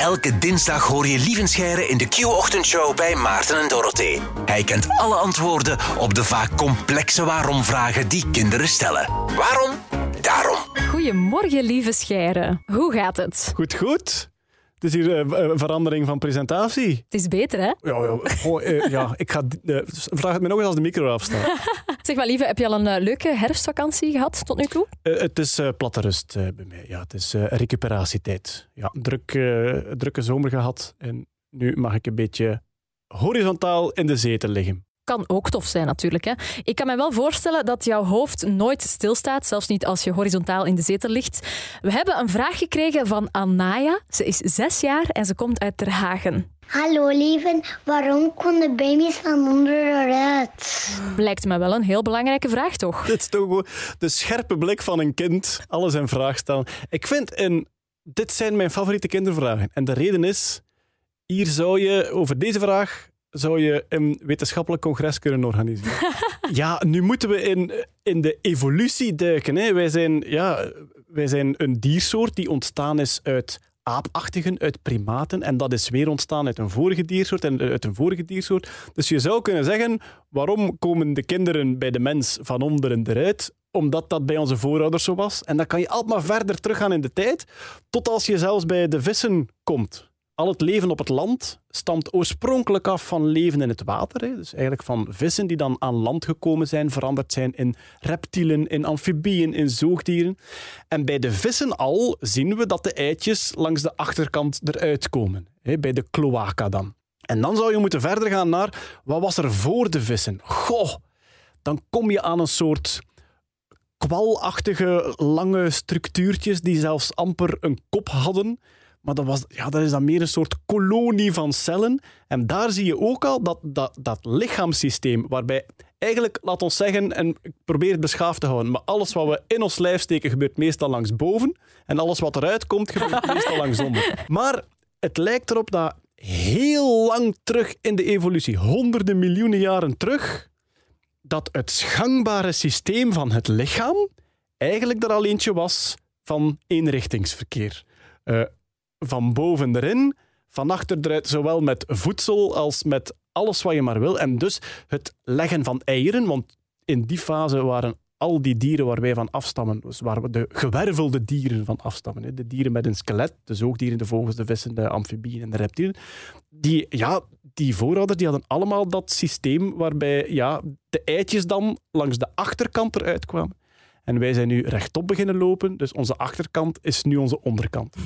Elke dinsdag hoor je Lievenscheiren in de Q-ochtendshow bij Maarten en Dorothee. Hij kent alle antwoorden op de vaak complexe waarom-vragen die kinderen stellen. Waarom? Daarom. Goedemorgen, lieve Scheiren. Hoe gaat het? Goed, goed. Het is hier eh, een verandering van presentatie. Het is beter, hè? Ja, ja, eh, ja ik ga... eh, vraag het me nog eens als de micro afstaat. Zeg maar, lieve, heb je al een eh, leuke herfstvakantie gehad tot nu toe? Eh, het is eh, platte rust eh, bij mij. Ja, het is eh, recuperatietijd. Ja, druk, eh, drukke zomer gehad en nu mag ik een beetje horizontaal in de zetel liggen. Kan ook tof zijn, natuurlijk. Hè? Ik kan me wel voorstellen dat jouw hoofd nooit stilstaat, zelfs niet als je horizontaal in de zetel ligt. We hebben een vraag gekregen van Anaya. Ze is zes jaar en ze komt uit Ter Hagen. Hallo lieven, waarom konden baby's van onder eruit? Lijkt me wel een heel belangrijke vraag, toch? Dit is toch de scherpe blik van een kind. Alles in vraag stellen. Ik vind, en dit zijn mijn favoriete kindervragen. En de reden is, hier zou je, over deze vraag, zou je een wetenschappelijk congres kunnen organiseren. ja, nu moeten we in, in de evolutie duiken. Hè. Wij, zijn, ja, wij zijn een diersoort die ontstaan is uit aapachtigen, uit primaten. En dat is weer ontstaan uit een vorige diersoort en uit een vorige diersoort. Dus je zou kunnen zeggen, waarom komen de kinderen bij de mens van onderen eruit? Omdat dat bij onze voorouders zo was. En dan kan je altijd maar verder teruggaan in de tijd, tot als je zelfs bij de vissen komt. Al het leven op het land stamt oorspronkelijk af van leven in het water. Hè. Dus eigenlijk van vissen die dan aan land gekomen zijn, veranderd zijn in reptielen, in amfibieën, in zoogdieren. En bij de vissen al zien we dat de eitjes langs de achterkant eruit komen. Hè, bij de cloaca dan. En dan zou je moeten verder gaan naar wat was er voor de vissen? Goh, dan kom je aan een soort kwalachtige lange structuurtjes die zelfs amper een kop hadden. Maar dat, was, ja, dat is dan meer een soort kolonie van cellen. En daar zie je ook al dat, dat, dat lichaamssysteem, waarbij eigenlijk, laat ons zeggen, en ik probeer het beschaafd te houden, maar alles wat we in ons lijf steken gebeurt meestal langs boven. En alles wat eruit komt gebeurt meestal langs onder. Maar het lijkt erop dat heel lang terug in de evolutie, honderden miljoenen jaren terug, dat het gangbare systeem van het lichaam eigenlijk er al eentje was van eenrichtingsverkeer. Eh, van boven erin, van achter eruit, zowel met voedsel als met alles wat je maar wil. En dus het leggen van eieren, want in die fase waren al die dieren waar wij van afstammen, dus waar we de gewervelde dieren van afstammen, de dieren met een skelet, de zoogdieren, de vogels, de vissen, de amfibieën en de reptielen, die, ja, die voorouders die hadden allemaal dat systeem waarbij ja, de eitjes dan langs de achterkant eruit kwamen. En wij zijn nu rechtop beginnen lopen, dus onze achterkant is nu onze onderkant.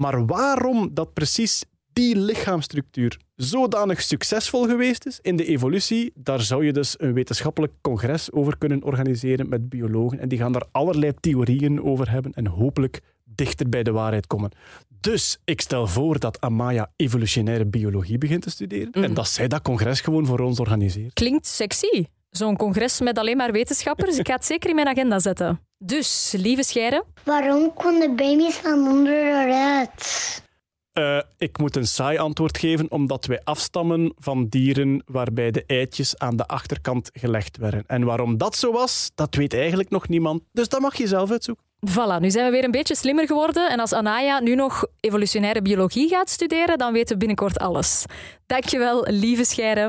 Maar waarom dat precies die lichaamsstructuur zodanig succesvol geweest is in de evolutie, daar zou je dus een wetenschappelijk congres over kunnen organiseren met biologen. En die gaan daar allerlei theorieën over hebben en hopelijk dichter bij de waarheid komen. Dus ik stel voor dat Amaya evolutionaire biologie begint te studeren en dat zij dat congres gewoon voor ons organiseert. Klinkt sexy. Zo'n congres met alleen maar wetenschappers. Ik ga het zeker in mijn agenda zetten. Dus, lieve Scheire, Waarom konden baby's van onder eruit? Eh, ik moet een saai antwoord geven, omdat wij afstammen van dieren waarbij de eitjes aan de achterkant gelegd werden. En waarom dat zo was, dat weet eigenlijk nog niemand. Dus dat mag je zelf uitzoeken. Voilà, nu zijn we weer een beetje slimmer geworden. En als Anaya nu nog evolutionaire biologie gaat studeren, dan weten we binnenkort alles. Dankjewel, lieve Scheire.